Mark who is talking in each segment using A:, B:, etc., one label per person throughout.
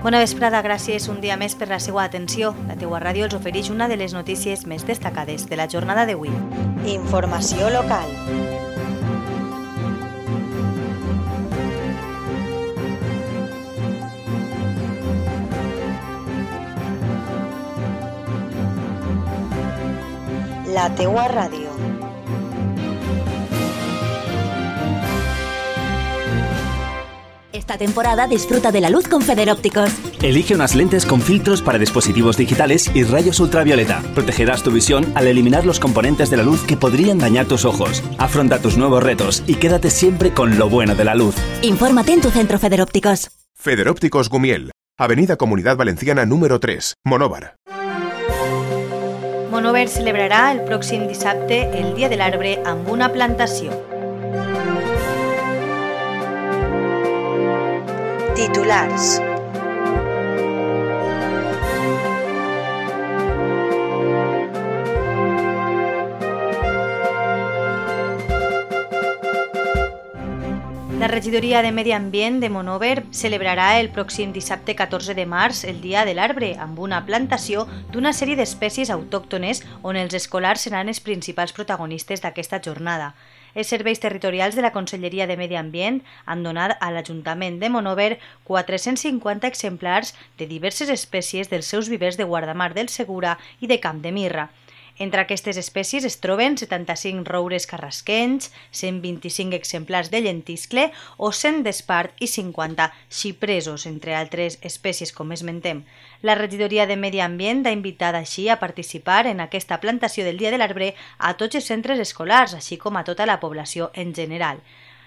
A: Bona vesprada, gràcies un dia més per la seva atenció. La teua ràdio els ofereix una de les notícies més destacades de la jornada d'avui.
B: Informació local. La teua ràdio.
C: Esta temporada disfruta de la luz con Federópticos.
D: Elige unas lentes con filtros para dispositivos digitales y rayos ultravioleta. Protegerás tu visión al eliminar los componentes de la luz que podrían dañar tus ojos. Afronta tus nuevos retos y quédate siempre con lo bueno de la luz.
C: Infórmate en tu centro Federópticos.
E: Federópticos Gumiel, Avenida Comunidad Valenciana número 3, Monóvar.
A: Monover celebrarà el pròxim dissabte el Dia de l'Arbre amb una plantació.
B: Titulars.
A: La regidoria de Medi Ambient de Monover celebrarà el pròxim dissabte 14 de març el Dia de l'Arbre amb una plantació d'una sèrie d'espècies autòctones on els escolars seran els principals protagonistes d'aquesta jornada. Els serveis territorials de la Conselleria de Medi Ambient han donat a l'Ajuntament de Monover 450 exemplars de diverses espècies dels seus vivers de Guardamar del Segura i de Camp de Mirra. Entre aquestes espècies es troben 75 roures carrasquenys, 125 exemplars de lentiscle o 100 d'espart i 50 xipresos, entre altres espècies com esmentem. La regidoria de Medi Ambient ha invitat així a participar en aquesta plantació del Dia de l'Arbre a tots els centres escolars, així com a tota la població en general.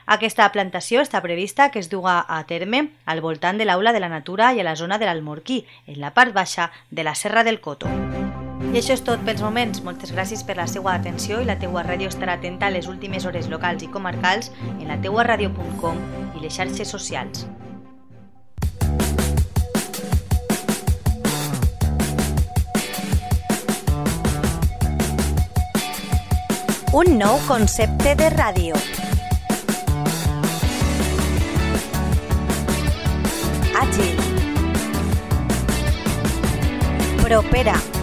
A: Aquesta plantació està prevista que es duga a terme al voltant de l'Aula de la Natura i a la zona de l'Almorquí, en la part baixa de la Serra del Coto. I això és tot pels moments. Moltes gràcies per la seva atenció i la teua ràdio estarà atenta a les últimes hores locals i comarcals en la teuaradio.com i les xarxes socials.
B: Un nou concepte de ràdio. Àgil. Propera.